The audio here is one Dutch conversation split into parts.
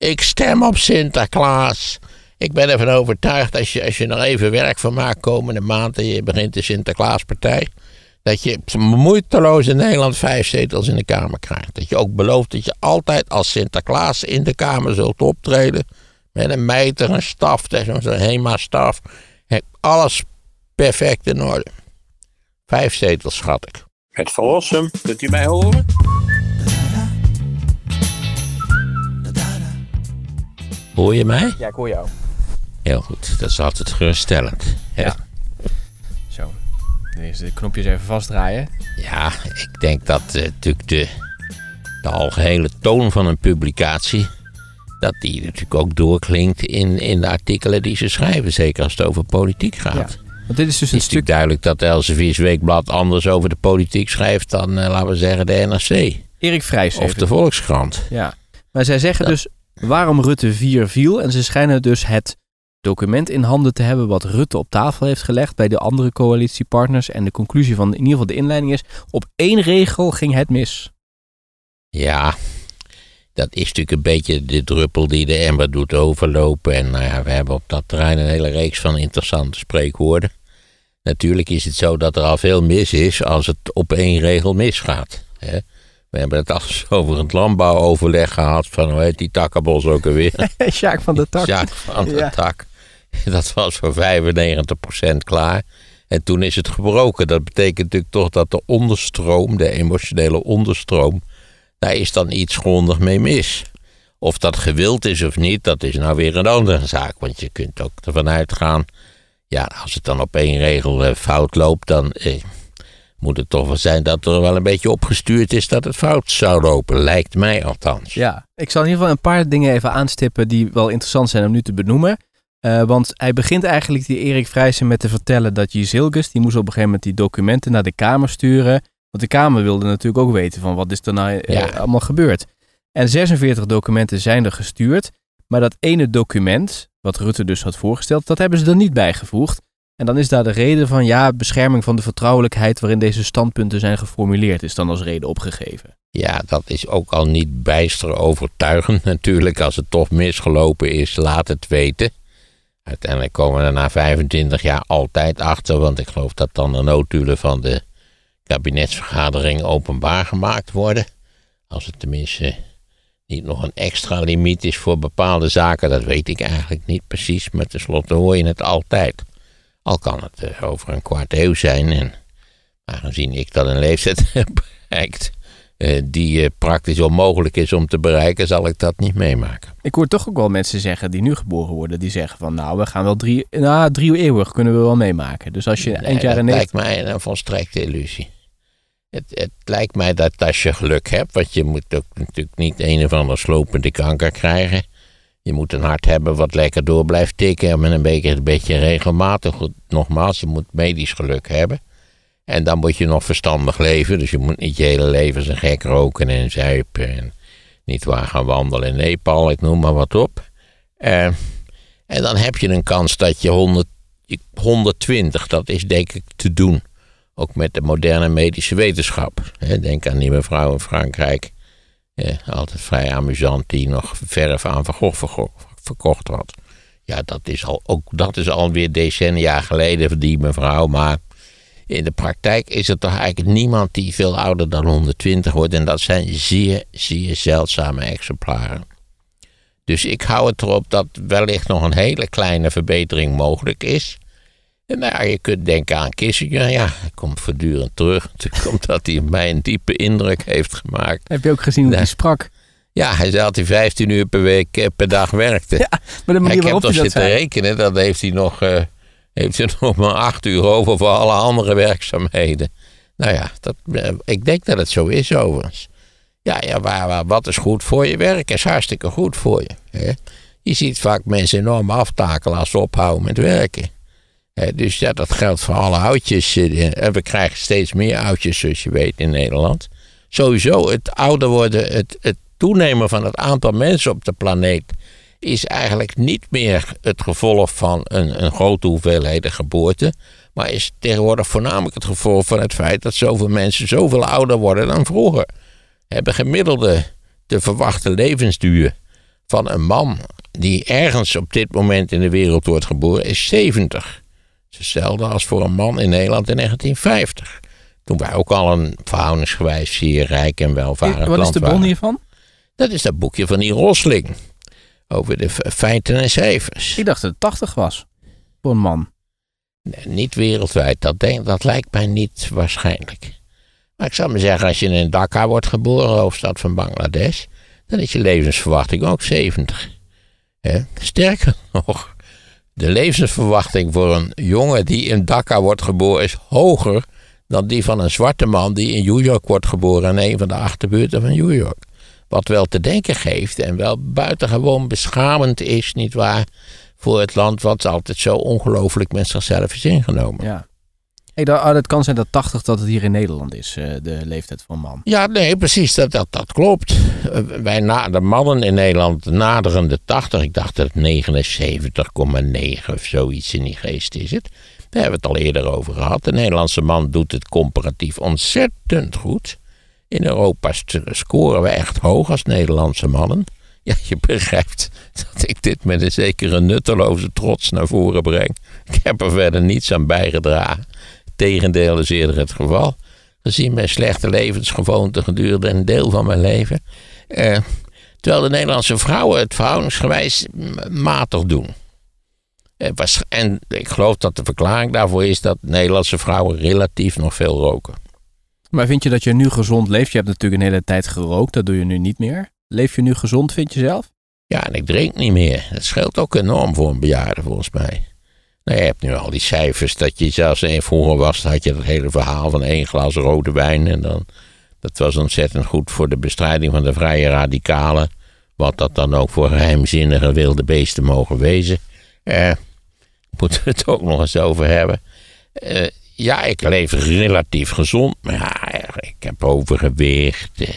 Ik stem op Sinterklaas. Ik ben ervan overtuigd als je, als je nog even werk van maakt komende maand en je begint de Sinterklaaspartij. Dat je moeiteloos in Nederland vijf zetels in de Kamer krijgt. Dat je ook belooft dat je altijd als Sinterklaas in de Kamer zult optreden. Met een mijter, een staf, zo'n HEMA-staf. Alles perfect in orde. Vijf zetels, schat ik. Het verlossen, kunt u mij horen? Hoor je mij? Ja, ik hoor jou. Heel goed, dat is altijd geruststellend. Ja. Zo. Deze de knopjes even vastdraaien. Ja, ik denk dat uh, natuurlijk de, de algehele toon van een publicatie... dat die natuurlijk ook doorklinkt in, in de artikelen die ze schrijven. Zeker als het over politiek gaat. Ja. Want dit is dus Het een is stuk... natuurlijk duidelijk dat Elsevier's Weekblad anders over de politiek schrijft dan, eh, laten we zeggen, de NRC. Erik Vrijs Of de Volkskrant. Ja. Maar zij zeggen dus waarom Rutte 4 viel. En ze schijnen dus het document in handen te hebben wat Rutte op tafel heeft gelegd bij de andere coalitiepartners. En de conclusie van in ieder geval de inleiding is, op één regel ging het mis. Ja, dat is natuurlijk een beetje de druppel die de emmer doet overlopen. En nou ja, we hebben op dat terrein een hele reeks van interessante spreekwoorden. Natuurlijk is het zo dat er al veel mis is als het op één regel misgaat. Hè? We hebben het al over het landbouwoverleg gehad van hoe heet die takkenbos ook alweer? Sjaak van de Tak. Jaak van de Ja. Tak. Dat was voor 95% klaar. En toen is het gebroken. Dat betekent natuurlijk toch dat de onderstroom, de emotionele onderstroom, daar is dan iets grondig mee mis. Of dat gewild is of niet, dat is nou weer een andere zaak. Want je kunt ook ervan uitgaan, ja, als het dan op één regel eh, fout loopt, dan eh, moet het toch wel zijn dat er wel een beetje opgestuurd is dat het fout zou lopen. Lijkt mij althans. Ja, ik zal in ieder geval een paar dingen even aanstippen die wel interessant zijn om nu te benoemen. Eh, want hij begint eigenlijk, die Erik Vrijsen, met te vertellen dat Jezilgus, die moest op een gegeven moment die documenten naar de Kamer sturen. Want de Kamer wilde natuurlijk ook weten van wat is er nou eh, allemaal gebeurd. En 46 documenten zijn er gestuurd. Maar dat ene document, wat Rutte dus had voorgesteld, dat hebben ze er niet bijgevoegd. En dan is daar de reden van, ja, bescherming van de vertrouwelijkheid waarin deze standpunten zijn geformuleerd, is dan als reden opgegeven. Ja, dat is ook al niet bijster overtuigend natuurlijk. Als het toch misgelopen is, laat het weten. Uiteindelijk komen we er na 25 jaar altijd achter, want ik geloof dat dan de notulen van de kabinetsvergadering openbaar gemaakt worden. Als het tenminste niet nog een extra limiet is voor bepaalde zaken, dat weet ik eigenlijk niet precies. Maar tenslotte hoor je het altijd. Al kan het eh, over een kwart eeuw zijn. En aangezien ik dan een leeftijd heb bereikt eh, die eh, praktisch onmogelijk is om te bereiken, zal ik dat niet meemaken. Ik hoor toch ook wel mensen zeggen die nu geboren worden, die zeggen van nou, we gaan wel drie, nou, drie eeuwig kunnen we wel meemaken. Dus als je eind Nee, jaren dat 90... lijkt mij een volstrekte illusie. Het, het lijkt mij dat als je geluk hebt, want je moet ook natuurlijk niet een of ander slopende kanker krijgen. Je moet een hart hebben wat lekker door blijft tikken met een beetje, een beetje regelmatig. Nogmaals, je moet medisch geluk hebben. En dan moet je nog verstandig leven. Dus je moet niet je hele leven zijn gek roken en zuipen. En niet waar gaan wandelen in Nepal, ik noem maar wat op. Eh, en dan heb je een kans dat je 100, 120, dat is denk ik te doen. Ook met de moderne medische wetenschap. Denk aan die mevrouw in Frankrijk. Altijd vrij amusant, die nog verf aan Van verkocht had. Ja, dat is, al, ook, dat is alweer decennia geleden, die mevrouw. Maar in de praktijk is er toch eigenlijk niemand die veel ouder dan 120 wordt. En dat zijn zeer, zeer zeldzame exemplaren. Dus ik hou het erop dat wellicht nog een hele kleine verbetering mogelijk is. Nou, ja, je kunt denken aan Kissinger. Ja, hij komt voortdurend terug. Natuurlijk omdat hij mij een diepe indruk heeft gemaakt. Heb je ook gezien hoe hij sprak? Ja, hij zei dat hij 15 uur per week eh, per dag werkte. Ja, maar de manier ik heb waarop toch hij dat zitten rekenen, dan heeft hij nog, eh, heeft hij nog maar acht uur over voor alle andere werkzaamheden. Nou ja, dat, eh, ik denk dat het zo is overigens. Ja, ja waar, waar, wat is goed voor je? Werk is hartstikke goed voor je. Hè? Je ziet vaak mensen enorm aftakelen als ze ophouden met werken. Dus ja, dat geldt voor alle oudjes. eh, En we krijgen steeds meer oudjes, zoals je weet, in Nederland. Sowieso, het ouder worden, het, het toenemen van het aantal mensen op de planeet is eigenlijk niet meer het gevolg van een, een grote hoeveelheid geboorten. Maar is tegenwoordig voornamelijk het gevolg van het feit dat zoveel mensen zoveel ouder worden dan vroeger. Hebben gemiddelde de verwachte levensduur van een man die ergens op dit moment in de wereld wordt geboren is 70. Hetzelfde als voor een man in Nederland in 1950. Toen wij ook al een verhoudingsgewijs zeer rijk en welvarend Wat land is de waren. bron hiervan? Dat is dat boekje van die Rosling. Over de feiten en cijfers. Ik dacht dat het 80 was. Voor een man. Nee, niet wereldwijd, dat, denk, dat lijkt mij niet waarschijnlijk. Maar ik zou maar zeggen, als je in Dhaka wordt geboren, hoofdstad van Bangladesh, dan is je levensverwachting ook 70. Hè? Sterker nog, de levensverwachting voor een jongen die in Dhaka wordt geboren is hoger dan die van een zwarte man die in New York wordt geboren in een van de achterbuurten van New York. Wat wel te denken geeft en wel buitengewoon beschamend is, nietwaar, voor het land wat altijd zo ongelooflijk met zichzelf is ingenomen. Ja. Ah, dat kan zijn dat 80 dat het hier in Nederland is, eh, de leeftijd van man. Ja, nee, precies, dat, dat, dat klopt. Eh, Wij na, de mannen in Nederland naderen de 80. Ik dacht dat het 79,9 of zoiets in die geest is het. Daar hebben we het al eerder over gehad. De Nederlandse man doet het comparatief ontzettend goed. In Europa scoren we echt hoog als Nederlandse mannen. Ja, je begrijpt dat ik dit met een zekere nutteloze trots naar voren breng. Ik heb er verder niets aan bijgedragen. Tegendeel is eerder het geval. Gezien mijn slechte levensgewoonten gedurende een deel van mijn leven. Eh, terwijl de Nederlandse vrouwen het verhoudingsgewijs matig doen. Eh, en ik geloof dat de verklaring daarvoor is dat Nederlandse vrouwen relatief nog veel roken. Maar vind je dat je nu gezond leeft? Je hebt natuurlijk een hele tijd gerookt, dat doe je nu niet meer. Leef je nu gezond, vind je zelf? Ja, en ik drink niet meer. Dat scheelt ook enorm voor een bejaarde volgens mij. Nou, je hebt nu al die cijfers dat je zelfs in vroeger was, had je dat hele verhaal van één glas rode wijn. En dan, dat was ontzettend goed voor de bestrijding van de vrije radicalen. Wat dat dan ook voor geheimzinnige wilde beesten mogen wezen. Eh, moeten we het ook nog eens over hebben. Eh, ja, ik leef relatief gezond. Maar ja, ik heb overgewicht. eh,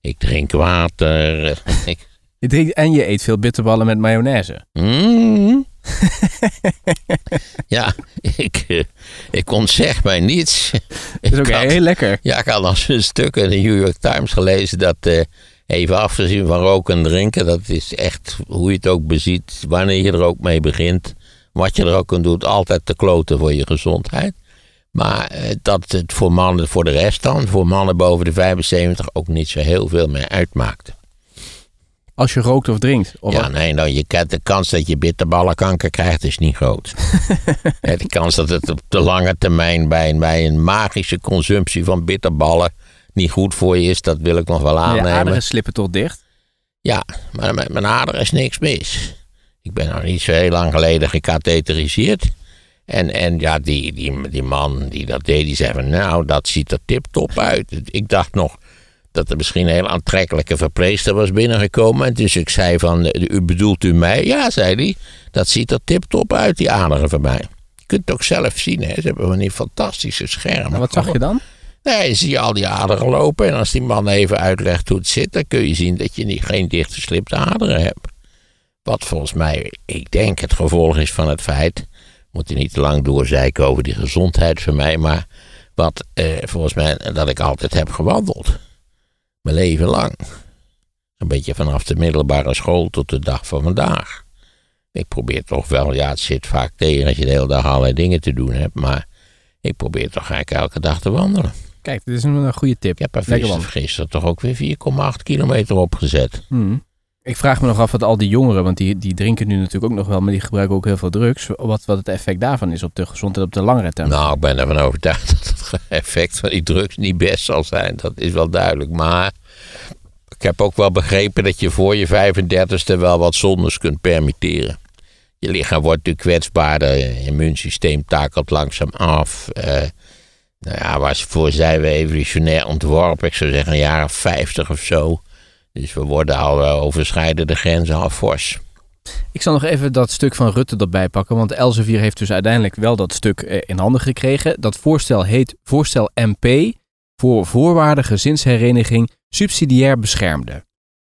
Ik drink water. eh, Ik Je drinkt en je eet veel bitterballen met mayonaise. Mm. ja, ik, eh, ik ontzeg mij niets. Dat is ook had- heel lekker. ja, ik had als een stuk in de New York Times gelezen dat, eh, even afgezien van roken en drinken, dat is echt hoe je het ook beziet, wanneer je er ook mee begint, wat je er ook aan doet, altijd te kloten voor je gezondheid. Maar eh, dat het voor mannen, voor de rest dan, voor mannen boven de 75 ook niet zo heel veel meer uitmaakte. Als je rookt of drinkt. Of Ja, nee, nou, je kent de kans dat je bitterballenkanker krijgt is niet groot. De kans dat het op de lange termijn bij, een- bij een magische consumptie van bitterballen niet goed voor je is, dat wil ik nog wel je aannemen. aderen slippen toch dicht? Ja, maar met mijn aderen is niks mis. Ik ben nog niet zo heel lang geleden gecatheteriseerd. En, en ja, die, die, die man die dat deed, die zei van nou, dat ziet er tip-top uit. Ik dacht nog dat er misschien een heel aantrekkelijke verpleegster was binnengekomen. En dus ik zei van, eh, u bedoelt u mij? Ja, zei hij, dat ziet er tip-top uit, die aderen van mij. Je kunt het ook zelf zien, hè. ze hebben van die fantastische schermen. Wat zag je dan? Nee, zie je al die aderen lopen. En als die man even uitlegt hoe het zit, dan kun je zien dat je niet, geen dichtgeslipte aderen hebt. Wat volgens mij, ik denk, het gevolg is van het feit. Moet je niet te lang doorzeiken over die gezondheid van mij. Maar wat eh, volgens mij, dat ik altijd heb gewandeld. Mijn leven lang. Een beetje vanaf de middelbare school tot de dag van vandaag. Ik probeer toch wel, ja, het zit vaak tegen als je de hele dag allerlei dingen te doen hebt. Maar ik probeer toch eigenlijk elke dag te wandelen. Kijk, dit is een, een goede tip. Ik heb er gisteren, toch ook weer 4,8 kilometer opgezet. Hmm. Ik vraag me nog af wat al die jongeren, want die, die drinken nu natuurlijk ook nog wel, maar die gebruiken ook heel veel drugs. Wat, wat het effect daarvan is op de gezondheid op de langere termijn. Nou, ik ben ervan overtuigd dat effect van die drugs niet best zal zijn. Dat is wel duidelijk. Maar ik heb ook wel begrepen dat je voor je 35ste wel wat zondes kunt permitteren. Je lichaam wordt natuurlijk kwetsbaarder. Je immuunsysteem takelt langzaam af. Eh, nou ja, waarvoor zijn we evolutionair ontworpen? Ik zou zeggen een jaar of 50 of zo. Dus we worden al eh, overschrijden de grenzen al fors. Ik zal nog even dat stuk van Rutte erbij pakken, want Elsevier heeft dus uiteindelijk wel dat stuk eh, in handen gekregen. Dat voorstel heet voorstel MP voor voorwaarden gezinshereniging subsidiair beschermde.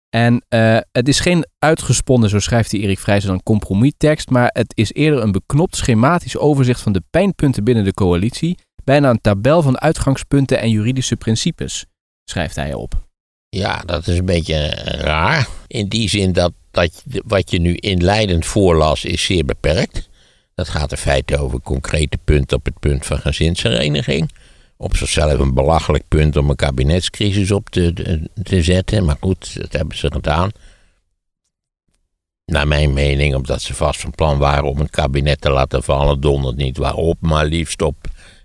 En eh, het is geen uitgesponnen, zo schrijft hij Erik Vrijzen, dan compromistekst, maar het is eerder een beknopt schematisch overzicht van de pijnpunten binnen de coalitie, bijna een tabel van uitgangspunten en juridische principes, schrijft hij op. Ja, dat is een beetje raar. In die zin dat dat wat je nu inleidend voorlas is zeer beperkt. Dat gaat in feite over concrete punten op het punt van gezinshereniging. Op zichzelf een belachelijk punt om een kabinetscrisis op te- te zetten. Maar goed, dat hebben ze gedaan. Naar mijn mening, omdat ze vast van plan waren om het kabinet te laten vallen, dondert niet waarop, maar liefst op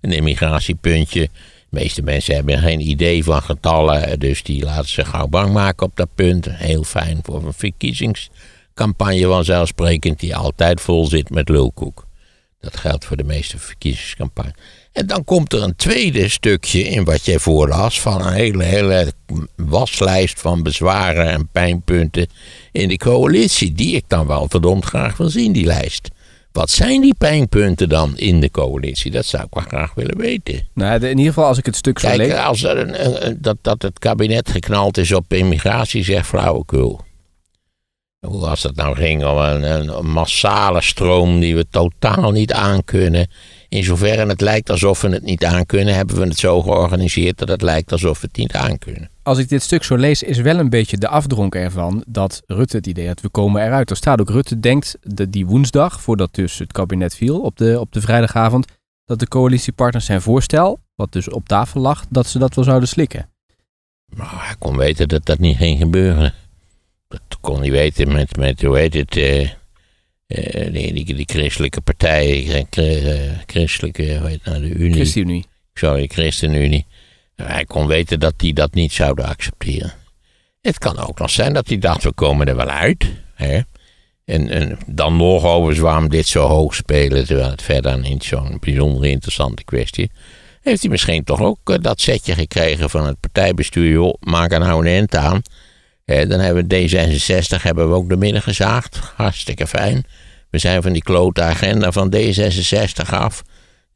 een immigratiepuntje. De meeste mensen hebben geen idee van getallen, dus die laten zich gauw bang maken op dat punt. Heel fijn voor een verkiezingscampagne vanzelfsprekend, die altijd vol zit met lulkoek. Dat geldt voor de meeste verkiezingscampagnes. En dan komt er een tweede stukje in wat jij voorlas van een hele, hele waslijst van bezwaren en pijnpunten in de coalitie. Die ik dan wel verdomd graag wil zien, die lijst. Wat zijn die pijnpunten dan in de coalitie? Dat zou ik wel graag willen weten. Nou, in ieder geval als ik het stuk zo Kijk, lees... als er een, een- dat, dat het kabinet geknald is op immigratie, zegt flauwekul. Hoe als dat nou ging om een, een, een massale stroom die we totaal niet aankunnen. In zoverre het lijkt alsof we het niet aankunnen, hebben we het zo georganiseerd dat het lijkt alsof we het niet aankunnen. Als ik dit stuk zo lees, is wel een beetje de afdronk ervan dat Rutte het idee had, we komen eruit. Er staat ook, Rutte denkt dat die woensdag, voordat dus het kabinet viel op de, op de vrijdagavond, dat de coalitiepartners zijn voorstel, wat dus op tafel lag, dat ze dat wel zouden slikken. Maar hij kon weten dat dat niet ging gebeuren. Dat kon hij weten met, met hoe heet het, eh, die, die, die christelijke partij, eh, chr- christelijke, hoe heet nou, de Unie. ChristenUnie. sorry, ChristenUnie. Hij kon weten dat die dat niet zouden accepteren. Het kan ook nog zijn dat hij dacht, we komen er wel uit. Hè? En, en dan nog overigens waarom dit zo hoog spelen, terwijl het verder niet zo'n bijzonder interessante kwestie. Heeft hij misschien toch ook eh, dat setje gekregen van het partijbestuur, joh, maak er nou een eind aan. Hè, dan hebben we D66 hebben we ook de midden gezaagd. Hartstikke fijn. We zijn van die klote agenda van D66 af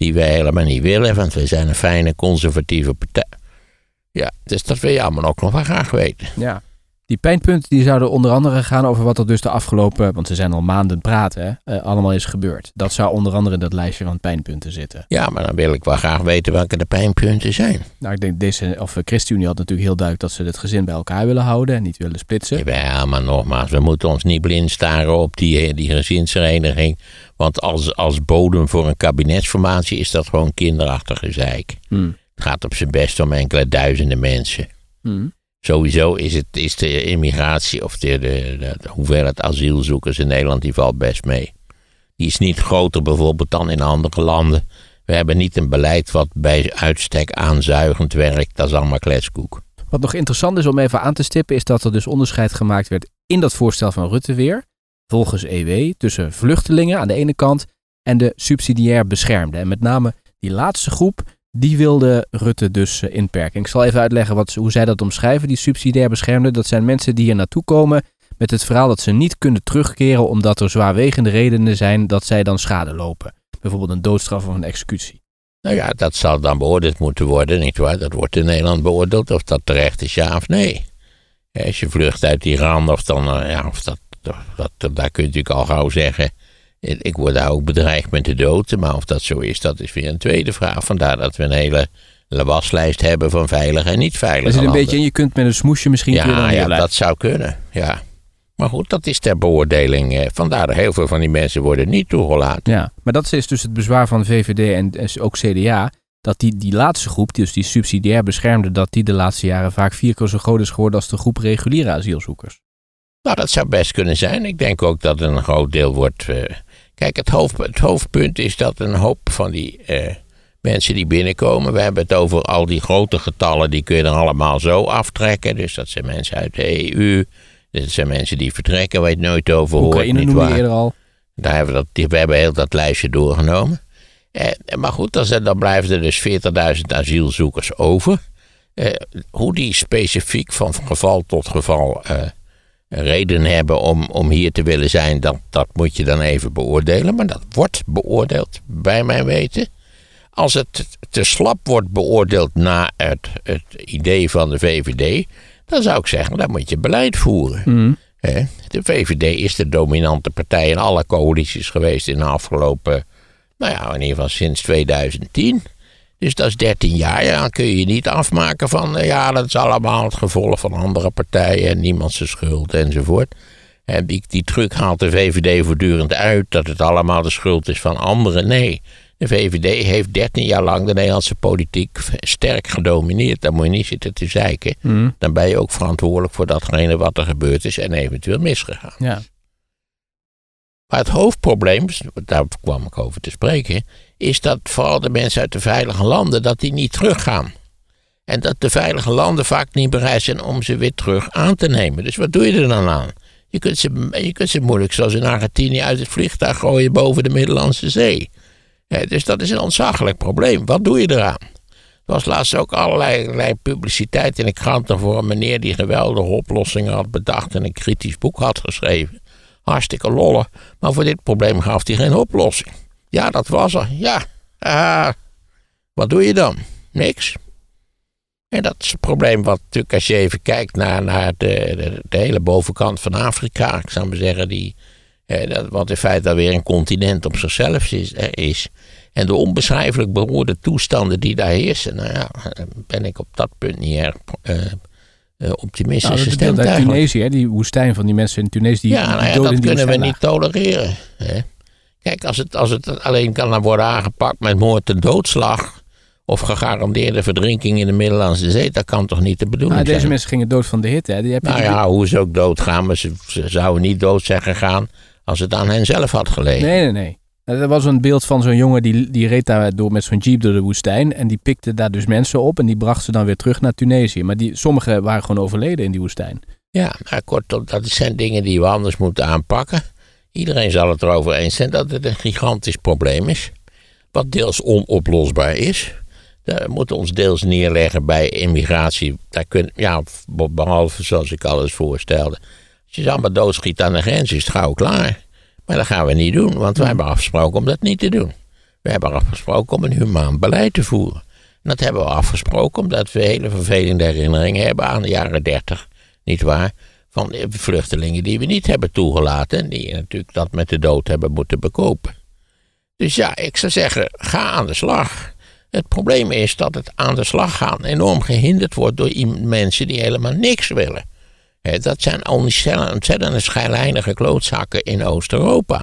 die wij helemaal niet willen, want we zijn een fijne conservatieve partij. Ja, dus dat wil je allemaal ook nog wel graag weten. Ja. Die pijnpunten die zouden onder andere gaan over wat er dus de afgelopen, want ze zijn al maanden praten, hè, eh, allemaal is gebeurd. Dat zou onder andere in dat lijstje van pijnpunten zitten. Ja, maar dan wil ik wel graag weten welke de pijnpunten zijn. Nou, ik denk deze, of eh, ChristenUnie had natuurlijk heel duidelijk dat ze het gezin bij elkaar willen houden en niet willen splitsen. Ja, maar nogmaals, we moeten ons niet blind staren op die, eh, die. Want als, als bodem voor een kabinetsformatie is dat gewoon kinderachtige zeik. Hmm. Het gaat op zijn best om enkele duizenden mensen. Hmm. Sowieso is, het, is de immigratie of de, de, de, hoeveelheid asielzoekers in Nederland, die valt best mee. Die is niet groter bijvoorbeeld dan in andere landen. We hebben niet een beleid wat bij uitstek aanzuigend werkt. Dat is allemaal kletskoek. Wat nog interessant is om even aan te stippen, is dat er dus onderscheid gemaakt werd in dat voorstel van Rutte weer, volgens EW, tussen vluchtelingen aan de ene kant en de subsidiair beschermden. En met name die laatste groep, die wilde Rutte dus eh, inperken. Ik zal even uitleggen wat, hoe zij dat omschrijven, die subsidiair beschermden. Dat zijn mensen die hier naartoe komen met het verhaal dat ze niet kunnen terugkeren omdat er zwaarwegende redenen zijn dat zij dan schade lopen. Bijvoorbeeld een doodstraf of een executie. Nou ja, dat zal dan beoordeeld moeten worden, nietwaar? Dat wordt in Nederland beoordeeld of dat terecht is, ja of nee. Als je vlucht uit Iran, of dan, eh, ja, of dat, dat, dat, daar kun je natuurlijk al gauw zeggen. Ik word daar ook bedreigd met de dood, maar of dat zo is, dat is weer een tweede vraag. Vandaar dat we een hele waslijst hebben van veilige en niet veilige Er zit een beetje in, je kunt met een smoesje misschien Ja, ja dat zou kunnen, ja. Maar goed, dat is ter beoordeling. eh, Vandaar dat heel veel van die mensen worden niet toegelaten. Ja, maar dat is dus het bezwaar van VVD en, en ook CDA. Dat die, die laatste groep, dus die subsidiair beschermde, dat die de laatste jaren vaak vier keer zo groot is geworden als de groep reguliere asielzoekers. Nou, dat zou best kunnen zijn. Ik denk ook dat een groot deel wordt. eh, Kijk, het, hoofd, het hoofdpunt is dat een hoop van die eh, mensen die binnenkomen. We hebben het over al die grote getallen, die kun je dan allemaal zo aftrekken. Dus dat zijn mensen uit de EU. Dat zijn mensen die vertrekken, waar je het nooit over hoort. Oekraïne niet noemde je eerder al. Daar hebben we, dat, we hebben heel dat lijstje doorgenomen. Eh, maar goed, dan, zijn- dan blijven er dus 40.000 asielzoekers over. Eh, hoe die specifiek van geval tot geval eh, reden hebben om, om hier te willen zijn, dat, dat moet je dan even beoordelen. Maar dat wordt beoordeeld, bij mijn weten. Als het te slap wordt beoordeeld na het, het idee van de VVD, dan zou ik zeggen, dan moet je beleid voeren. Mhm. De VVD is de dominante partij in alle coalities geweest in de afgelopen, nou ja, in ieder geval sinds 2010. Dus dat is 13 jaar. Ja, dan kun je je niet afmaken van, eh, ja, dat is allemaal het gevolg van andere partijen en niemand zijn schuld enzovoort. En die, die truc haalt de VVD voortdurend uit dat het allemaal de schuld is van anderen. Nee, de VVD heeft 13 jaar lang de Nederlandse politiek sterk gedomineerd. Daar moet je niet zitten te zeiken. Mm. Dan ben je ook verantwoordelijk voor datgene wat er gebeurd is en eventueel misgegaan. Ja. Maar het hoofdprobleem, daar kwam ik over te spreken, is dat vooral de mensen uit de veilige landen, dat die niet teruggaan. En dat de veilige landen vaak niet bereid zijn om ze weer terug aan te nemen. Dus wat doe je er dan aan? Je kunt ze, je kunt ze moeilijk, zoals in Argentinië, uit het vliegtuig gooien boven de Middellandse Zee. Dus dat is een ontzaglijk probleem. Wat doe je eraan? Er was laatst ook allerlei, allerlei publiciteit in de kranten voor een meneer die geweldige oplossingen had bedacht en een kritisch boek had geschreven. Hartstikke lollig, maar voor dit probleem gaf hij geen oplossing. Ja, dat was er. Ja, ah, wat doe je dan? Niks. En dat is het probleem wat natuurlijk als je even kijkt naar, naar de, de, de hele bovenkant van Afrika. Ik zou maar zeggen, die, eh, dat, wat in feite alweer een continent op zichzelf is, eh, is. En de onbeschrijfelijk beroerde toestanden die daar heersen. Nou ja, ben ik op dat punt niet erg eh, eh, optimistisch Nou, gestemd. Tunesië, hè, die woestijn van die mensen in Tunesië. Die, Ja, nou ja, dat kunnen we niet tolereren. Hè? Kijk, als het, als het alleen kan worden aangepakt met moord en doodslag. of gegarandeerde verdrinking in de Middellandse Zee, dat kan toch niet de bedoeling deze zijn? mensen gingen dood van de hitte. Hè. Die heb je Nou ja, hoe ze ook doodgaan, maar ze, ze zouden niet dood zijn gegaan. als het aan hen zelf had gelegen. Nee, nee, nee. Er was een beeld van zo'n jongen die, die reed daar door met zo'n jeep door de woestijn. En die pikte daar dus mensen op en die bracht ze dan weer terug naar Tunesië. Maar die, sommigen waren gewoon overleden in die woestijn. Ja, maar kortom, dat zijn dingen die we anders moeten aanpakken. Iedereen zal het erover eens zijn dat het een gigantisch probleem is. Wat deels onoplosbaar is. We moeten ons deels neerleggen bij immigratie. Daar kun, ja, behalve zoals ik alles voorstelde. Als je ze allemaal doodschiet aan de grens, is het gauw klaar. Maar dat gaan we niet doen, want wij hebben afgesproken om dat niet te doen. We hebben afgesproken om een humaan beleid te voeren. En dat hebben we afgesproken omdat we hele vervelende herinneringen hebben aan de jaren dertig. Niet waar? Van vluchtelingen die we niet hebben toegelaten. En die natuurlijk dat met de dood hebben moeten bekopen. Dus ja, ik zou zeggen, ga aan de slag. Het probleem is dat het aan de slag gaan enorm gehinderd wordt door mensen die helemaal niks willen. Dat zijn ontzettende schijnlijnige klootzakken in Oost-Europa.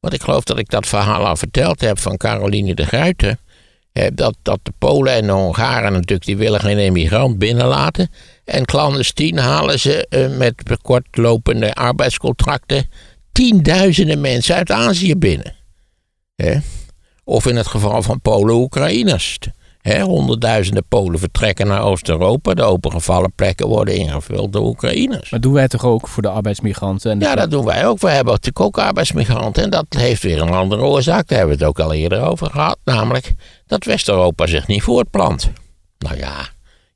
Want ik geloof dat ik dat verhaal al verteld heb van Caroline de Gruyter. Dat, dat de Polen en de Hongaren natuurlijk, die willen geen emigrant binnenlaten. En clandestien halen ze eh, met kortlopende arbeidscontracten tienduizenden mensen uit Azië binnen. Hè? Of in het geval van Polen, Oekraïners. Hè, honderdduizenden Polen vertrekken naar Oost-Europa. De opengevallen plekken worden ingevuld door Oekraïners. Maar doen wij toch ook voor de arbeidsmigranten? En de- Ja, dat doen wij ook. We hebben natuurlijk ook arbeidsmigranten. En dat heeft weer een andere oorzaak. Daar hebben we het ook al eerder over gehad. Namelijk dat West-Europa zich niet voortplant. Nou ja,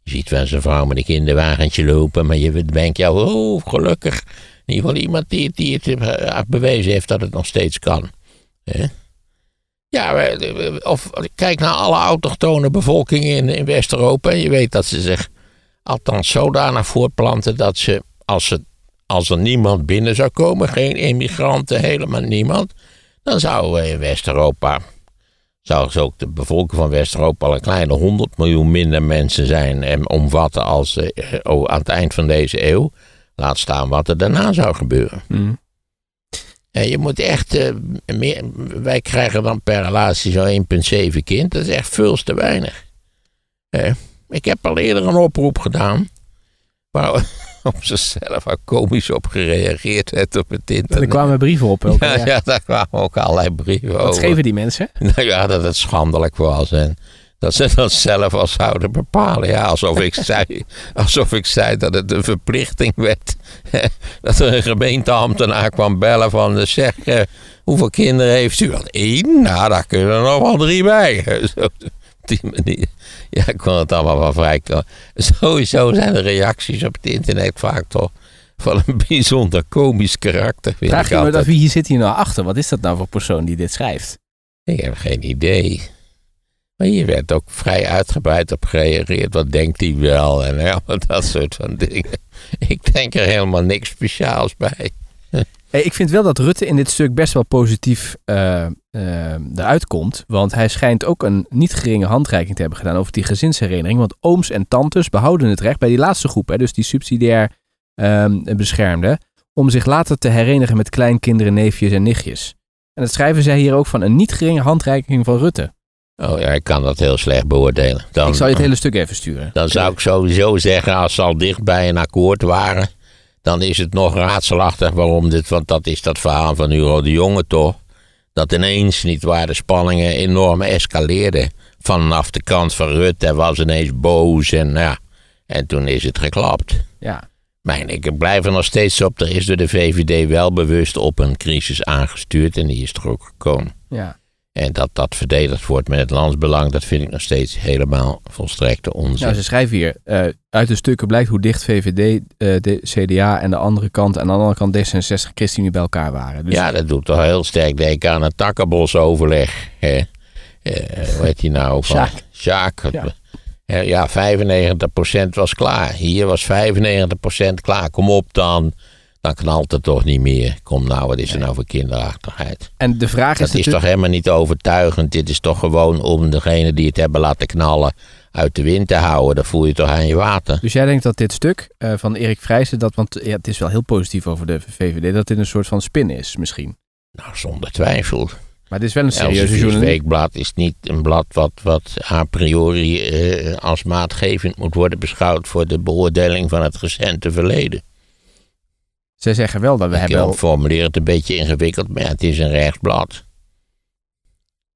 je ziet wel eens een vrouw met een kinderwagentje lopen. Maar je denkt, ja, oh, gelukkig. In ieder geval iemand die, die het eh, bewezen heeft dat het nog steeds kan. Ja, of kijk naar alle autochtone bevolkingen in, in West-Europa. Je weet dat ze zich althans zodanig voortplanten dat ze als, ze, als er niemand binnen zou komen, geen immigranten, helemaal niemand, dan zou in West-Europa, zou zo ook de bevolking van West-Europa al een kleine 100 miljoen minder mensen zijn en omvatten als eh, oh, aan het eind van deze eeuw. Laat staan wat er daarna zou gebeuren. Mm. En je moet echt eh, meer. Wij krijgen dan per relatie zo'n 1,7 kind. Dat is echt veel te weinig. Eh, ik heb al eerder een oproep gedaan. Waar op zichzelf al komisch op gereageerd werd op het Er internet. kwamen brieven op. Ook, ja, ja. ja, daar kwamen ook allerlei brieven Wat over. schreven die mensen? Nou ja, dat het schandelijk was. En dat ze dat zelf al zouden bepalen. Ja, alsof ik zei, alsof ik zei dat het een verplichting werd. dat er een gemeenteambtenaar kwam bellen van... eh, Zeg, eh, hoeveel kinderen heeft u? Al één? Nou, daar kunnen er nog wel drie bij. Die manier. Ja, ik kon het allemaal wel vrij... Sowieso zijn de reacties op het internet vaak toch... van een bijzonder komisch karakter. Vraag je me af, wie zit hier nou achter? Wat is dat nou voor persoon die dit schrijft? Ik heb geen idee. Maar hier werd ook vrij uitgebreid op gereageerd. Wat denkt hij wel? En ja, dat soort van dingen. Ik denk er helemaal niks speciaals bij. Hey, ik vind wel dat Rutte in dit stuk best wel positief eh, eh, eruit komt. Want hij schijnt ook een niet geringe handreiking te hebben gedaan over die gezinshereniging. Want ooms en tantes behouden het recht bij die laatste groep, hè, dus die subsidiair ehm beschermde, om zich later te herenigen met kleinkinderen, neefjes en nichtjes. En dat schrijven zij hier ook van een niet geringe handreiking van Rutte. Oh ja, ik kan dat heel slecht beoordelen. Dan, Ik zal je het hele stuk even sturen. dan zou ik sowieso zeggen, als ze al dicht bij een akkoord waren, dan is het nog raadselachtig waarom dit, want dat is dat verhaal van Hugo de Jonge toch, dat ineens niet waar de spanningen enorm escaleerden vanaf de kant van Rutte. Was ineens boos en ja, en toen is het geklapt. Ja, Maar ik blijf er nog steeds op, er is door de VVD wel bewust op een crisis aangestuurd en die is er ook gekomen. ja. En dat dat verdedigd wordt met het landsbelang, dat vind ik nog steeds helemaal volstrekte onzin. Nou, ze schrijven hier, eh, uit de stukken blijkt hoe dicht VVD, eh, de CDA en de andere kant, en aan de andere kant D66 ChristenUnie bij elkaar waren. Dus Ja, dat doet toch heel sterk denken aan het takkenbosoverleg. Hè? Eh, hoe heet die nou? Van? Sjaak. Ja, 95% was klaar. Hier was 95% klaar. Kom op dan. Dan knalt het toch niet meer. Kom nou, wat is er nou voor kinderachtigheid? En de vraag is Dat is toch helemaal niet overtuigend. Dit is toch gewoon om degene die het hebben laten knallen uit de wind te houden. Dat voel je toch aan je water. Dus jij denkt dat dit stuk eh, van Erik Vrijsen, dat, want ja, het is wel heel positief over de VVD, dat dit een soort van spin is misschien. Nou, zonder twijfel. Maar het is wel een serieuze journalist. Weekblad is niet een blad wat, wat a priori eh, als maatgevend moet worden beschouwd voor de beoordeling van het recente verleden. Zij zeggen wel dat we Ik hebben wel... formuleer het een beetje ingewikkeld, maar het is een rechtsblad.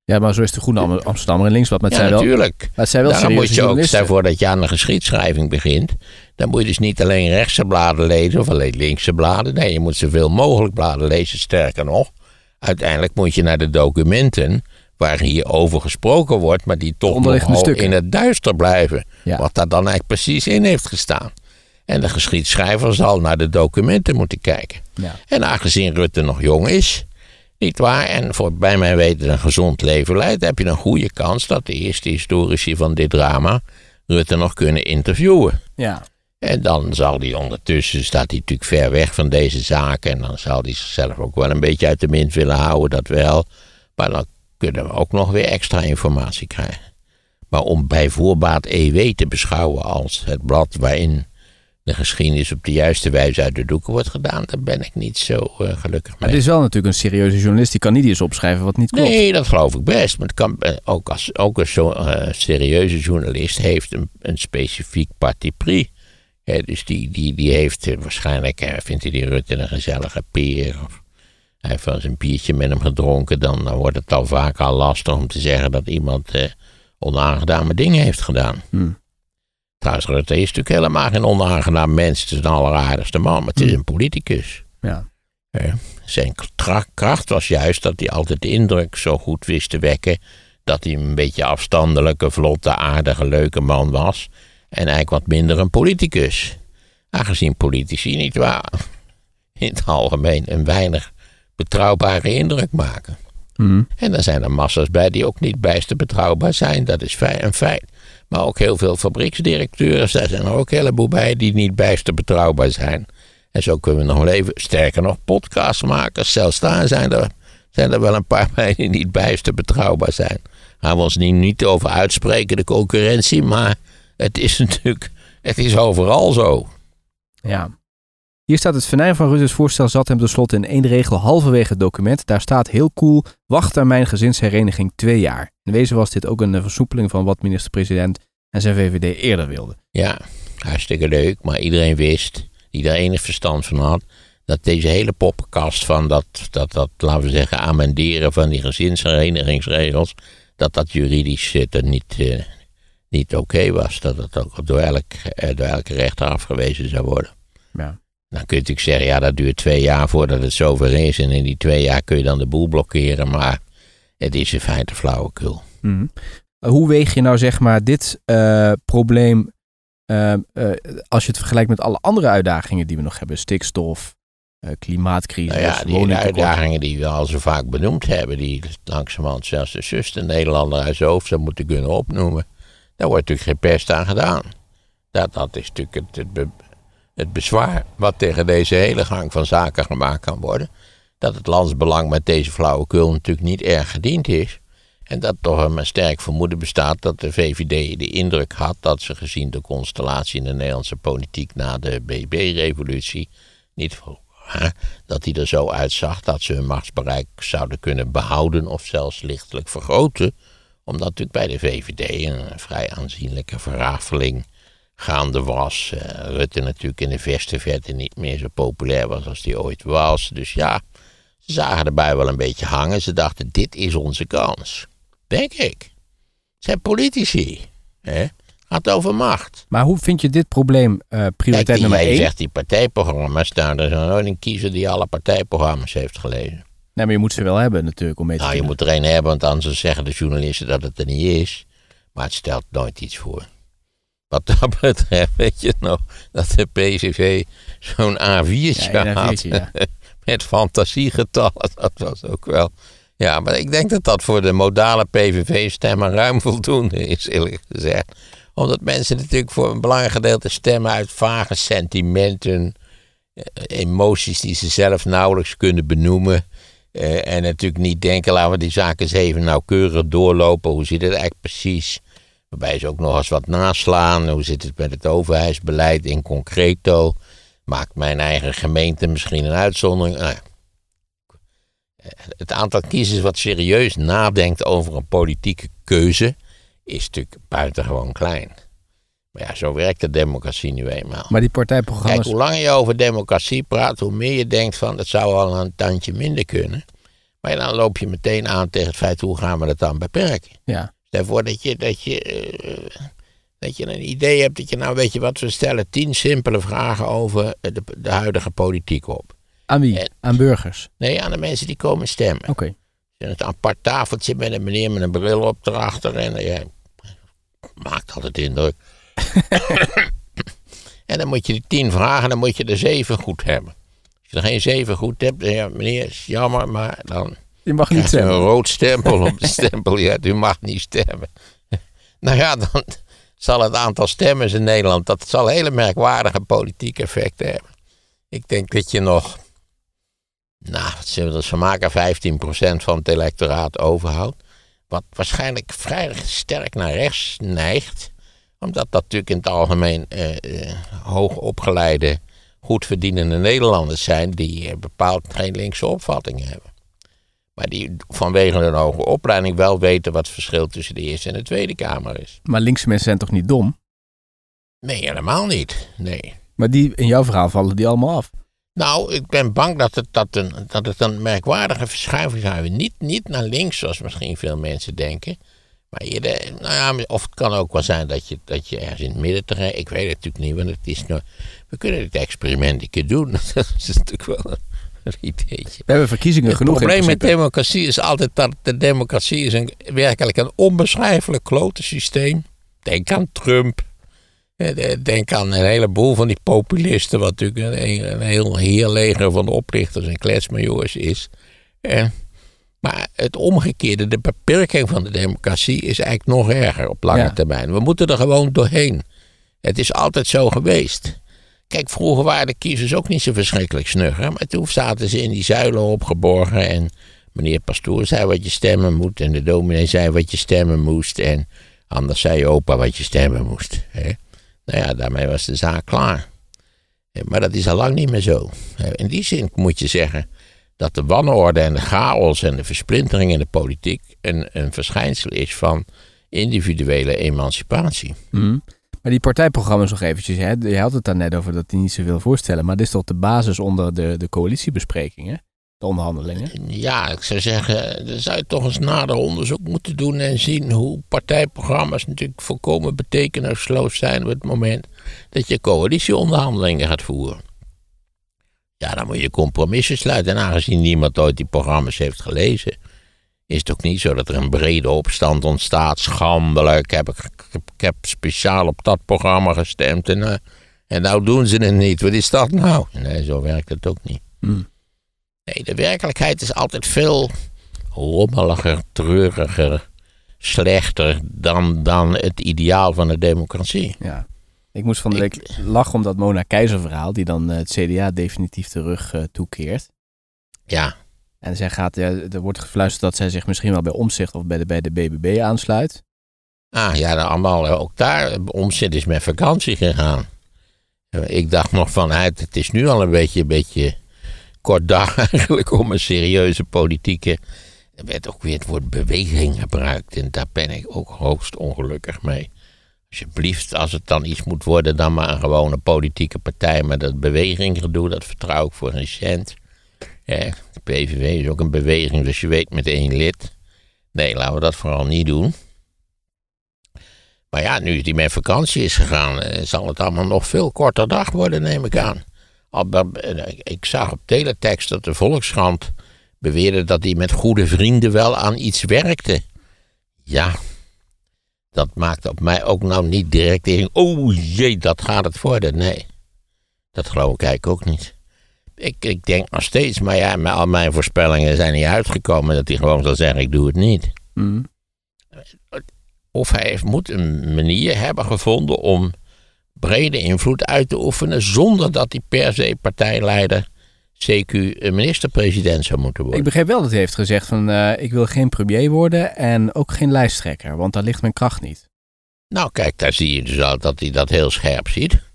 Ja, maar zo is de Groene Am- Amsterdammer en Linksblad. Maar het Ja, zijn wel, maar natuurlijk. het zijn wel Daarom serieuze moet je ook, stel voordat je aan de geschiedschrijving begint, dan moet je dus niet alleen rechtse bladen lezen of alleen linkse bladen. Nee, je moet zoveel mogelijk bladen lezen. Sterker nog, uiteindelijk moet je naar de documenten waar hier over gesproken wordt, maar die toch nog in het duister blijven. Ja. Wat daar dan eigenlijk precies in heeft gestaan. En de geschiedschrijver zal naar de documenten moeten kijken. Ja. En aangezien Rutte nog jong is, niet waar, en voor bij mijn weten een gezond leven leidt, heb je een goede kans dat de eerste historici van dit drama Rutte nog kunnen interviewen. Ja. En dan zal hij ondertussen, staat hij natuurlijk ver weg van deze zaken. En dan zal hij zichzelf ook wel een beetje uit de wind willen houden, dat wel. Maar dan kunnen we ook nog weer extra informatie krijgen. Maar om bij voorbaat EW te beschouwen als het blad waarin de geschiedenis op de juiste wijze uit de doeken wordt gedaan, daar ben ik niet zo eh, gelukkig Maar mee. het is wel natuurlijk een serieuze journalist. Die kan niet iets opschrijven wat niet klopt. Nee, dat geloof ik best. Maar het kan, eh, ook, als, ook een zo, eh, serieuze journalist heeft een, een specifiek parti pris. Dus die, die, die heeft waarschijnlijk, vindt hij die Rutte een gezellige peer. Of hij heeft wel eens een biertje met hem gedronken. Dan, dan wordt het al vaak al lastig om te zeggen dat iemand eh onaangename dingen heeft gedaan. Hmm. Trouwens, Rutte is natuurlijk helemaal geen onaangenaam mens. Het is een alleraardigste man, maar het is Hmm. een politicus. Ja. Zijn kracht was juist dat hij altijd de indruk zo goed wist te wekken dat hij een beetje afstandelijke, vlotte, aardige, leuke man was. En eigenlijk wat minder een politicus. Aangezien politici niet waar in het algemeen een weinig betrouwbare indruk maken. Mhm. En dan zijn er massa's bij die ook niet bijster betrouwbaar zijn. Dat is een feit. Maar ook heel veel fabrieksdirecteurs, daar zijn er ook een heleboel bij die niet bijster betrouwbaar zijn. En zo kunnen we nog wel even, sterker nog, podcastmakers. Zelfs daar zijn er, zijn er wel een paar bij die niet bijster betrouwbaar zijn. Gaan we ons niet, niet over uitspreken, de concurrentie, maar het is natuurlijk, het is overal zo. Ja. Hier staat het venijn van Rutte's voorstel zat hem tenslotte in één regel halverwege het document. Daar staat heel cool, wachttermijn gezinshereniging twee jaar. In wezen was dit ook een eh, versoepeling van wat minister-president en zijn VVD eerder wilden. Ja, hartstikke leuk. Maar iedereen wist, die er enig verstand van had, dat deze hele poppenkast van dat, dat, dat laten we zeggen, amenderen van die gezinsherenigingsregels, dat dat juridisch eh, er niet, eh, niet oké was. Dat het ook door, elk, eh, door elke rechter afgewezen zou worden. Ja. Dan kun je natuurlijk zeggen, ja, dat duurt twee jaar voordat het zover is. En in die twee jaar kun je dan de boel blokkeren. Maar het is in feite flauwekul. Mhm. Hoe weeg je nou zeg maar dit eh, probleem eh, eh, als je het vergelijkt met alle andere uitdagingen die we nog hebben? Stikstof, klimaatcrisis, Nou ja, die uitdagingen die we al zo vaak benoemd hebben, die langzamerhand zelfs de zuster Nederlander uit zijn hoofd zou moeten kunnen opnoemen, daar wordt natuurlijk geen pest aan gedaan. Dat, dat is natuurlijk het, het bezwaar wat tegen deze hele gang van zaken gemaakt kan worden. Dat het landsbelang met deze flauwekul natuurlijk niet erg gediend is. En dat toch een sterk vermoeden bestaat dat de VVD de indruk had dat ze gezien de constellatie in de Nederlandse politiek na de BB-revolutie niet dat die er zo uitzag dat ze hun machtsbereik zouden kunnen behouden of zelfs lichtelijk vergroten. Omdat natuurlijk bij de VVD een vrij aanzienlijke verrafeling gaande was. Uh, Rutte natuurlijk in de verste verte niet meer zo populair was als die ooit was. Dus ja, ze zagen erbij wel een beetje hangen. Ze dachten, dit is onze kans. Denk ik. Het zijn politici. Hè? Gaat over macht. Maar hoe vind je dit probleem uh, prioriteit Kijk, nummer jij één? zegt die partijprogramma's, daar is er nooit een kiezer die alle partijprogramma's heeft gelezen. Nee, maar je moet ze wel hebben natuurlijk om mee te Nou, je moet er een hebben, want anders zeggen de journalisten dat het er niet is. Maar het stelt nooit iets voor. Wat dat betreft, weet je nog, dat de PVV zo'n A4'tje Ja, had. A4'tje, ja. Met fantasiegetallen, dat was ook wel... Ja, maar ik denk dat dat voor de modale PVV-stemmer ruim voldoende is, eerlijk gezegd. Omdat mensen natuurlijk voor een belangrijk gedeelte stemmen uit vage sentimenten, eh, emoties die ze zelf nauwelijks kunnen benoemen. Eh, en natuurlijk niet denken, laten we die zaken eens even nauwkeurig doorlopen. Hoe zit het eigenlijk precies? Waarbij ze ook nog eens wat naslaan. Hoe zit het met het overheidsbeleid in concreto? Maakt mijn eigen gemeente misschien een uitzondering? Nou ja. Het aantal kiezers wat serieus nadenkt over een politieke keuze is natuurlijk buitengewoon klein. Maar ja, zo werkt de democratie nu eenmaal. Maar die Kijk, partijprogramma's... hoe langer je over democratie praat, hoe meer je denkt van het zou wel een tandje minder kunnen. Maar dan loop je meteen aan tegen het feit hoe gaan we dat dan beperken. Ja. Stel voor dat je, dat, je, eh, dat je een idee hebt dat je nou weet je wat, we stellen tien simpele vragen over de, de huidige politiek op. Aan wie? En- Aan burgers. Nee, aan de mensen die komen stemmen. Oké. Is een apart tafeltje met een meneer met een bril op erachter. En ja, maakt altijd indruk. en dan moet je die tien vragen, dan moet je er zeven goed hebben. Als je er geen zeven goed hebt, dan ja, meneer, is jammer, maar dan Je mag niet u een stemmen. rood stempel op de stempel. Ja, u mag niet stemmen. nou ja, dan zal het aantal stemmers in Nederland, dat zal hele merkwaardige politieke effecten hebben. Ik denk dat je nog, nou, wat zullen we er maken, 15% van het electoraat overhoudt. Wat waarschijnlijk vrij sterk naar rechts neigt. Omdat dat natuurlijk in het algemeen eh, eh, hoogopgeleide, goed verdienende Nederlanders zijn die eh, bepaald geen linkse opvattingen hebben. Maar die vanwege hun hoge opleiding wel weten wat het verschil tussen de Eerste en de Tweede Kamer is. Maar linkse mensen zijn toch niet dom? Nee, helemaal niet. Nee. Maar die, in jouw verhaal vallen die allemaal af. Nou, ik ben bang dat het, dat een, dat het een merkwaardige verschuiving zou hebben. Niet, niet naar links, zoals misschien veel mensen denken. Maar eerder, nou ja, of het kan ook wel zijn dat je, dat je ergens in het midden terecht... Ik weet het natuurlijk niet, want het is nog... We kunnen dit experiment een keer doen. Dat is natuurlijk wel een ideetje. We hebben verkiezingen Het genoeg in probleem met democratie is altijd dat de democratie is een, werkelijk een onbeschrijfelijk klote systeem. Denk aan Trump. Denk aan een heleboel van die populisten, wat natuurlijk een, een heel heerleger van oplichters en kletsmajoors is. Eh, maar het omgekeerde, de beperking van de democratie, is eigenlijk nog erger op lange Ja. termijn. We moeten er gewoon doorheen. Het is altijd zo geweest. Kijk, vroeger waren de kiezers ook niet zo verschrikkelijk snug. Hè? Maar toen zaten ze in die zuilen opgeborgen. En meneer Pastoor zei wat je stemmen moet. En de dominee zei wat je stemmen moest. En anders zei opa wat je stemmen moest. Hè? Nou ja, daarmee was de zaak klaar. Eh, Maar dat is al lang niet meer zo. Eh, In die zin moet je zeggen dat de wanorde en de chaos en de versplintering in de politiek een, een verschijnsel is van individuele emancipatie. Mhm. Die partijprogramma's nog eventjes. Hè? Je had het daar net over dat die niet zoveel voorstellen. Maar dit is toch de basis onder de, de coalitiebesprekingen? De onderhandelingen? Ja, ik zou zeggen, er zou je toch eens nader onderzoek moeten doen en zien hoe partijprogramma's natuurlijk volkomen betekenisloos zijn op het moment dat je coalitieonderhandelingen gaat voeren. Ja, dan moet je compromissen sluiten. En aangezien niemand ooit die programma's heeft gelezen, is het ook niet zo dat er een brede opstand ontstaat. Schandelijk, heb ik, ik heb speciaal op dat programma gestemd en, eh, en nou doen ze het niet. Wat is dat nou? Nee, zo werkt het ook niet. Mhm. Nee, de werkelijkheid is altijd veel rommeliger, treuriger, slechter dan, dan het ideaal van de democratie. Ja. Ik moest van de Ik- week lachen om dat Mona Keizer verhaal. Die dan eh, het CDA definitief terug eh, toekeert. Ja, En zij gaat, er wordt gefluisterd dat zij zich misschien wel bij Omzicht of bij de, bij de BBB aansluit. ah, ja dan allemaal, ook daar, eh, omzet is met vakantie gegaan. Ik dacht nog vanuit, het is nu al een beetje, een beetje kort dag eigenlijk om een serieuze politieke. Er werd ook weer het woord beweging gebruikt. En daar ben ik ook hoogst ongelukkig mee. Alsjeblieft, als het dan iets moet worden, dan maar een gewone politieke partij. Maar dat beweginggedoe, dat vertrouw ik voor een cent. Ja, de PVV is ook een beweging, dus je weet met één lid. Nee, laten we dat vooral niet doen. Maar ja, nu die met vakantie is gegaan, eh, zal het allemaal nog veel korter dag worden, neem ik aan. Eh, ik zag op teletext dat de Volkskrant beweerde dat hij met goede vrienden wel aan iets werkte. Ja, dat maakt op mij ook nou niet direct in. Oh jee, dat gaat het worden. Nee, dat geloof ik eigenlijk ook niet. Ik, ik denk nog steeds, maar ja, al mijn voorspellingen zijn niet uitgekomen dat hij gewoon zal zeggen: ik doe het niet. Mm. Of hij heeft, moet een manier hebben gevonden om brede invloed uit te oefenen zonder dat hij per se partijleider, CQ, minister-president zou moeten worden. Ik begreep wel dat hij heeft gezegd van uh, ik wil geen premier worden en ook geen lijsttrekker, want daar ligt mijn kracht niet. Nou kijk, daar zie je dus al dat hij dat heel scherp ziet.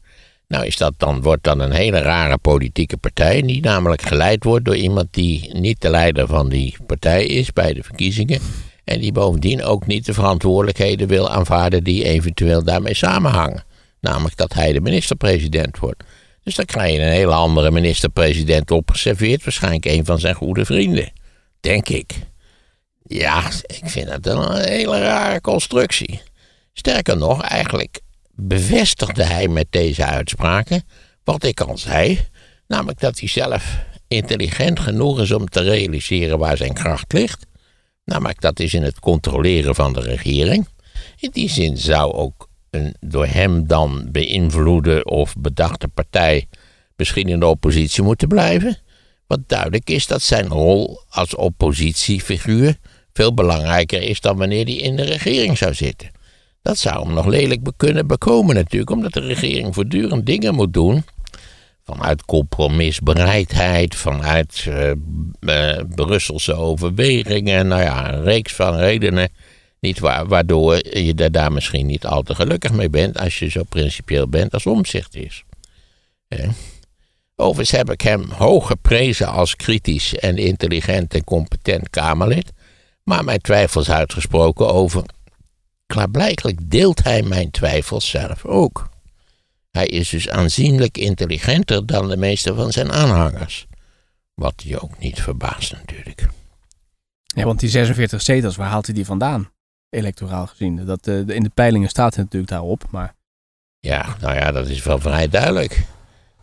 Nou is dat dan, wordt dan een hele rare politieke partij, die namelijk geleid wordt door iemand die niet de leider van die partij is bij de verkiezingen. En die bovendien ook niet de verantwoordelijkheden wil aanvaarden die eventueel daarmee samenhangen. Namelijk dat hij de minister-president wordt. Dus dan krijg je een hele andere minister-president opgeserveerd. Waarschijnlijk een van zijn goede vrienden. Denk ik. Ja, ik vind dat een hele rare constructie. Sterker nog, eigenlijk bevestigde hij met deze uitspraken wat ik al zei. Namelijk dat hij zelf intelligent genoeg is om te realiseren waar zijn kracht ligt. Namelijk dat is in het controleren van de regering. In die zin zou ook een door hem dan beïnvloede of bedachte partij misschien in de oppositie moeten blijven. Wat duidelijk is dat zijn rol als oppositiefiguur veel belangrijker is dan wanneer hij in de regering zou zitten. Dat zou hem nog lelijk kunnen bekomen natuurlijk, omdat de regering voortdurend dingen moet doen. Vanuit compromisbereidheid, vanuit uh, uh, Brusselse overwegingen, nou ja, een reeks van redenen niet waar, waardoor je er daar misschien niet al te gelukkig mee bent als je zo principieel bent als omzicht is. Overigens heb ik hem hoog geprezen als kritisch en intelligent en competent Kamerlid, maar mijn twijfels uitgesproken over. Klaarblijkelijk deelt hij mijn twijfels zelf ook. Hij is dus aanzienlijk intelligenter dan de meeste van zijn aanhangers. Wat je ook niet verbaast natuurlijk. Ja, want die 46 zetels, waar haalt hij die vandaan? electoraal gezien. Dat, uh, in de peilingen staat het natuurlijk daarop, maar... Ja, nou ja, dat is wel vrij duidelijk.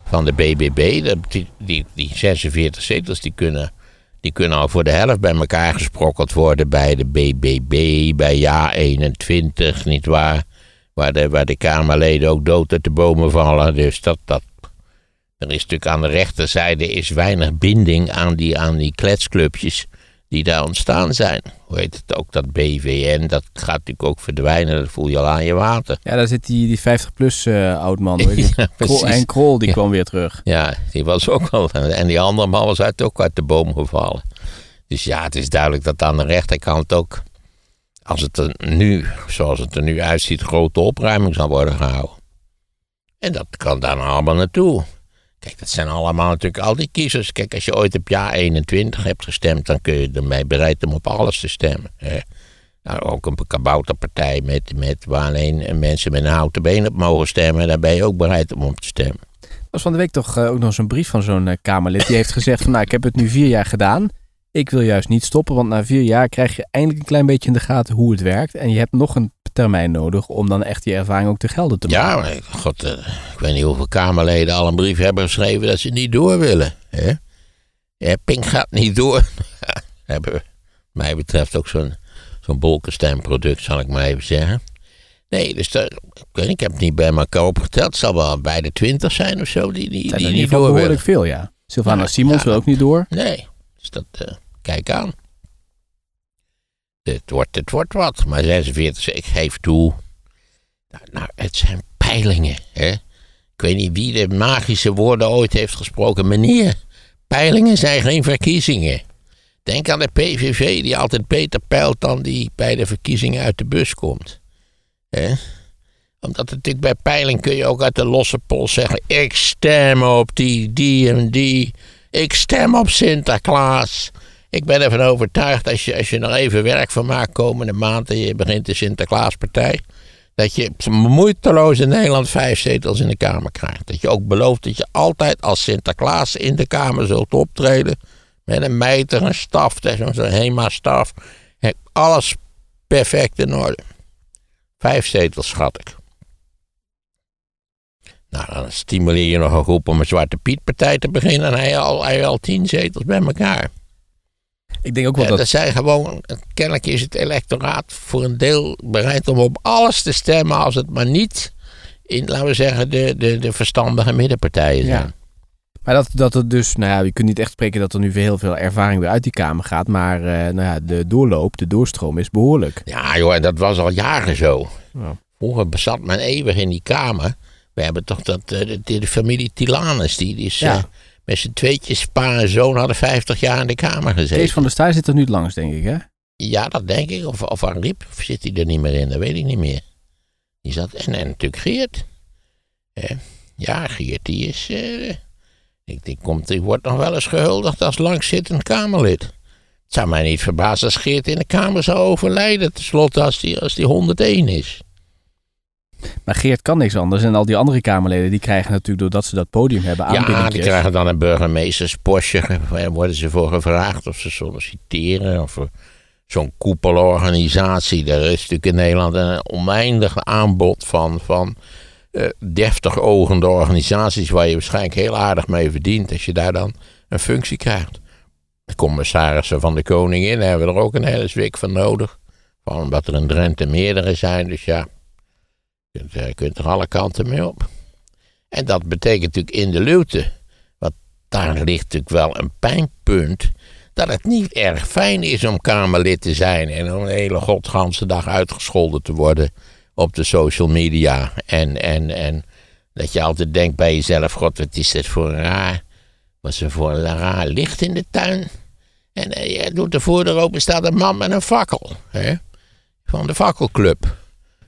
Van de BBB, die, die, die 46 zetels, die kunnen, die kunnen al voor de helft bij elkaar gesprokkeld worden bij de BBB, bij Ja 21, nietwaar? Waar de, waar de Kamerleden ook dood uit de bomen vallen. Dus dat, dat, er is natuurlijk aan de rechterzijde is weinig binding aan die, aan die kletsclubjes die daar ontstaan zijn. Hoe heet het ook, dat BVN, dat gaat natuurlijk ook verdwijnen, dat voel je al aan je water. Ja, daar zit die, die 50-plus uh, oud-man, ja, en Krol, die kwam weer terug. Ja, die was ook al, en die andere man was uit, ook uit de boom gevallen. Dus ja, het is duidelijk dat aan de rechterkant ook, als het er nu, zoals het er nu uitziet, grote opruiming zal worden gehouden. En dat kan daar nou allemaal naartoe. Kijk, dat zijn allemaal natuurlijk al die kiezers. Kijk, als je ooit op jaar 21 hebt gestemd, dan kun je ermee bereid om op alles te stemmen. Nou, ook een kabouterpartij met, met waar alleen mensen met een houten been op mogen stemmen, daar ben je ook bereid om op te stemmen. Er was van de week toch eh, ook nog zo'n brief van zo'n uh, Kamerlid. Die heeft gezegd van nou, ik heb het nu vier jaar gedaan. Ik wil juist niet stoppen, want na vier jaar krijg je eindelijk een klein beetje in de gaten hoe het werkt. En je hebt nog een termijn nodig om dan echt die ervaring ook te gelden te maken. Ja, maar god, uh, ik weet niet hoeveel Kamerleden al een brief hebben geschreven dat ze niet door willen. Hè? Ja, Pink gaat niet door. hebben mij betreft ook zo'n zo'n bolkenstemproduct, zal ik maar even zeggen. Nee, dus ik, ik heb het niet bij elkaar opgeteld. Het zal wel bij de twintig zijn of zo die, die, die niet door willen. veel, ja. Sylvana Simons wil ook niet door. Nee, dus dat, uh, kijk aan. Het wordt, het wordt wat, maar 46, ik geef toe. Nou, nou, het zijn peilingen, hè. Ik weet niet wie de magische woorden ooit heeft gesproken. Meneer, peilingen zijn geen verkiezingen. Denk aan de PVV die altijd beter peilt dan die bij de verkiezingen uit de bus komt. Hè? Omdat natuurlijk bij peiling kun je ook uit de losse pols zeggen: ik stem op die, die en die. Ik stem op Sinterklaas. Ik ben ervan overtuigd als je, als je nog even werk van maakt komende maand en je begint de Sinterklaaspartij. Dat je moeiteloos in Nederland vijf zetels in de Kamer krijgt. Dat je ook belooft dat je altijd als Sinterklaas in de Kamer zult optreden. Met een mijter, een staf, zo'n zo HEMA-staf. Alles perfect in orde. Vijf zetels schat ik. Nou, dan stimuleer je nog een groep om een Zwarte Piet-partij te beginnen. En hij al, hij al tien zetels bij elkaar. Ik denk ook wel dat... dat zijn gewoon, kennelijk is het electoraat voor een deel bereid om op alles te stemmen als het maar niet in, laten we zeggen, de, de, de verstandige middenpartijen zijn. Ja. Maar dat, dat het dus, nou ja, je kunt niet echt spreken dat er nu heel veel ervaring weer uit die Kamer gaat. Maar eh, nou ja, de doorloop, de doorstroom is behoorlijk. Ja, joh, dat was al jaren zo. Ja. Vroeger bezat men eeuwig in die kamer. We hebben toch dat, eh, de, de familie Tilanus, die, die is, Ja. eh, met z'n tweetjes, pa en zoon, hadden 50 jaar in de kamer gezeten. Kees van der Staaij zit er nu het langst, denk ik, hè? Ja, dat denk ik. Of, of Ariep, of zit hij er niet meer in? Dat weet ik niet meer. Die zat, en, en natuurlijk Geert. Eh, ja, Geert, die is... eh, ik, die, komt, die wordt nog wel eens gehuldigd als langzittend Kamerlid. Het zou mij niet verbazen als Geert in de Kamer zou overlijden. Tenslotte als die, als die 101 is. Maar Geert kan niks anders. En al die andere Kamerleden, die krijgen natuurlijk doordat ze dat podium hebben Ja, aanbiedingjes. die krijgen dan een burgemeesterspostje. Daar worden ze voor gevraagd of ze solliciteren. Of voor zo'n koepelorganisatie. Er is natuurlijk in Nederland een oneindig aanbod van, van eh, deftig ogende organisaties. Waar je waarschijnlijk heel aardig mee verdient. Als je daar dan een functie krijgt. De commissarissen van de koningin daar hebben er ook een hele zwik van nodig. Van omdat er in Drenthe meerdere zijn. Dus ja, je kunt, eh, kunt er alle kanten mee op. En dat betekent natuurlijk in de luwte. Want daar ligt natuurlijk wel een pijnpunt. Dat het niet erg fijn is om Kamerlid te zijn. En om de hele godganse dag uitgescholden te worden op de social media. En, en, en dat je altijd denkt bij jezelf: God, wat is dit voor een raar. Wat is er voor een raar licht in de tuin? En eh, je doet de voordeur open, staat een man met een fakkel. Hè? Van de fakkelclub.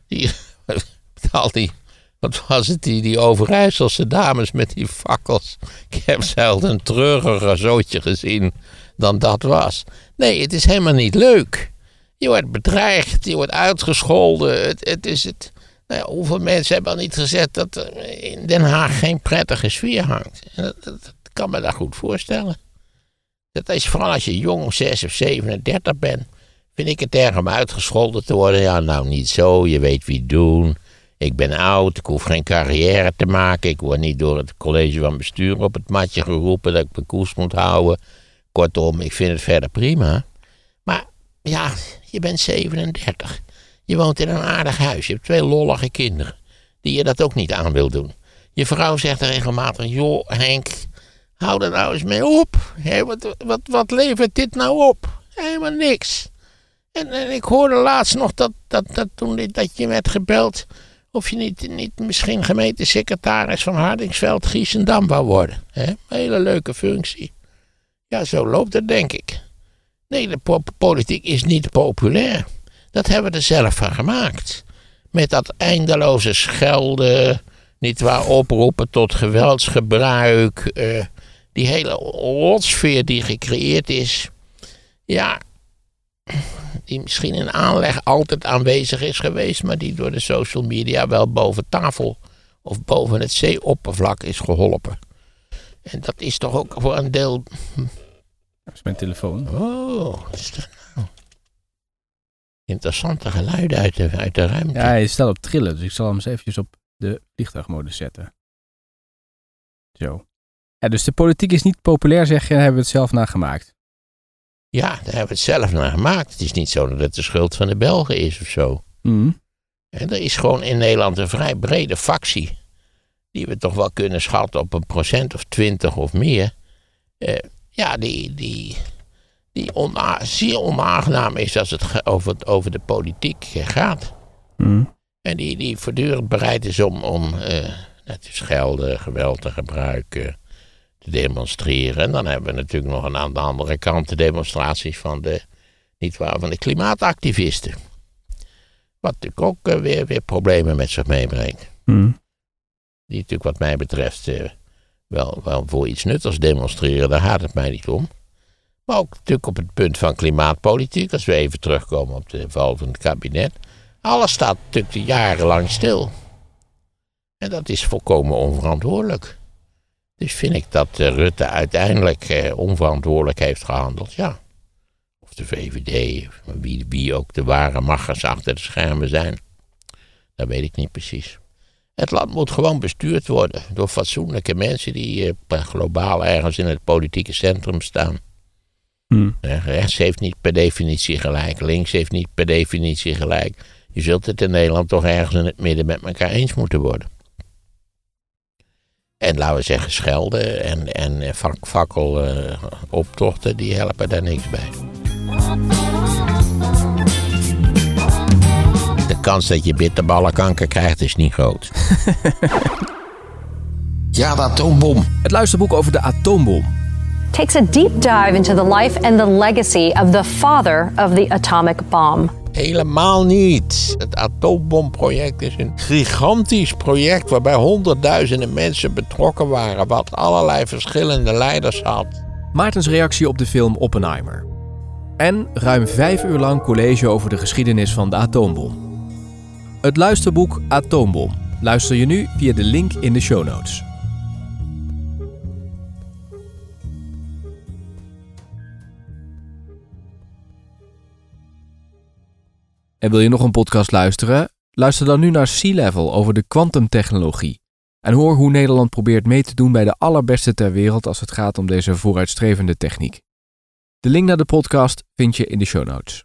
Die, al die, wat was het, die, die Overijsselse dames met die fakkels. Ik heb zelden een treuriger zootje gezien dan dat was. Nee, het is helemaal niet leuk. Je wordt bedreigd, je wordt uitgescholden. Het, het is het. Nou ja, hoeveel mensen hebben al niet gezegd dat er in Den Haag geen prettige sfeer hangt? Dat, kan me daar goed voorstellen. Dat is vooral als je jong, 6 of 37 bent, vind ik het erg om uitgescholden te worden. Ja, nou niet zo, je weet wie doen. Ik ben oud, ik hoef geen carrière te maken. Ik word niet door het college van bestuur op het matje geroepen dat ik mijn koers moet houden. Kortom, ik vind het verder prima. Maar ja, je bent 37. Je woont in een aardig huis. Je hebt twee lollige kinderen. Die je dat ook niet aan wil doen. Je vrouw zegt regelmatig: Joh, Henk, hou er nou eens mee op. Wat, wat, wat levert dit nou op? Helemaal niks. En, en ik hoorde laatst nog dat, dat, dat toen dat je werd gebeld. Of je niet, niet misschien gemeentesecretaris van Hardingsveld Giesendam wou worden. Hè? Een hele leuke functie. Ja, zo loopt het, denk ik. Nee, de po- politiek is niet populair. Dat hebben we er zelf van gemaakt. Met dat eindeloze schelden, niet waar oproepen tot geweldsgebruik. eh, die hele rotsfeer die gecreëerd is. Ja, die misschien in aanleg altijd aanwezig is geweest, maar die door de social media wel boven tafel of boven het zeeoppervlak is geholpen. En dat is toch ook voor een deel. Dat is mijn telefoon. Oh, wat is dat nou? Interessante geluiden uit de, uit de ruimte. Ja, hij staat op trillen, dus ik zal hem eens eventjes op de vliegtuigmodus zetten. Zo. Ja, dus de politiek is niet populair, zeg je, en hebben we het zelf nagemaakt. Ja, daar hebben we het zelf naar gemaakt. Het is niet zo dat het de schuld van de Belgen is of zo. Mhm. En er is gewoon in Nederland een vrij brede factie. Die we toch wel kunnen schatten op een procent of twintig of meer. Eh, ja, die, die, die ona- zeer onaangenaam is als het over, het- over de politiek gaat. Mhm. En die, die voortdurend bereid is om, om eh, nou, te schelden, geweld te gebruiken, te demonstreren. En dan hebben we natuurlijk nog een aan de andere kant de demonstraties van de, niet waar, van de klimaatactivisten. Wat natuurlijk ook eh, weer, weer problemen met zich meebrengt. Mhm. Die natuurlijk wat mij betreft eh, wel, wel voor iets nuttigs demonstreren, daar gaat het mij niet om. Maar ook natuurlijk op het punt van klimaatpolitiek, als we even terugkomen op de val van het kabinet. Alles staat natuurlijk jarenlang stil. En dat is volkomen onverantwoordelijk. Dus vind ik dat eh, Rutte uiteindelijk eh, onverantwoordelijk heeft gehandeld, ja. Of de VVD, wie, wie ook de ware machers achter de schermen zijn. Dat weet ik niet precies. Het land moet gewoon bestuurd worden door fatsoenlijke mensen die eh, globaal ergens in het politieke centrum staan. Hmm. Rechts heeft niet per definitie gelijk, links heeft niet per definitie gelijk. Je zult het in Nederland toch ergens in het midden met elkaar eens moeten worden. En laten we zeggen, schelden en, en eh, vak, fakkeloptochten, die helpen daar niks bij. De kans dat je bitterballenkanker krijgt is niet groot. Ja, de atoombom. Het luisterboek over de atoombom. takes a deep dive into the life and the legacy of the father of the atomic bomb. Helemaal niet. Het atoombomproject is een gigantisch project waarbij honderdduizenden mensen betrokken waren, wat allerlei verschillende leiders had. Maartens reactie op de film Oppenheimer. En ruim vijf uur lang college over de geschiedenis van de atoombom. Het luisterboek Atoombom luister je nu via de link in de show notes. En wil je nog een podcast luisteren? Luister dan nu naar Sea Level over de kwantumtechnologie. En hoor hoe Nederland probeert mee te doen bij de allerbeste ter wereld als het gaat om deze vooruitstrevende techniek. De link naar de podcast vind je in de show notes.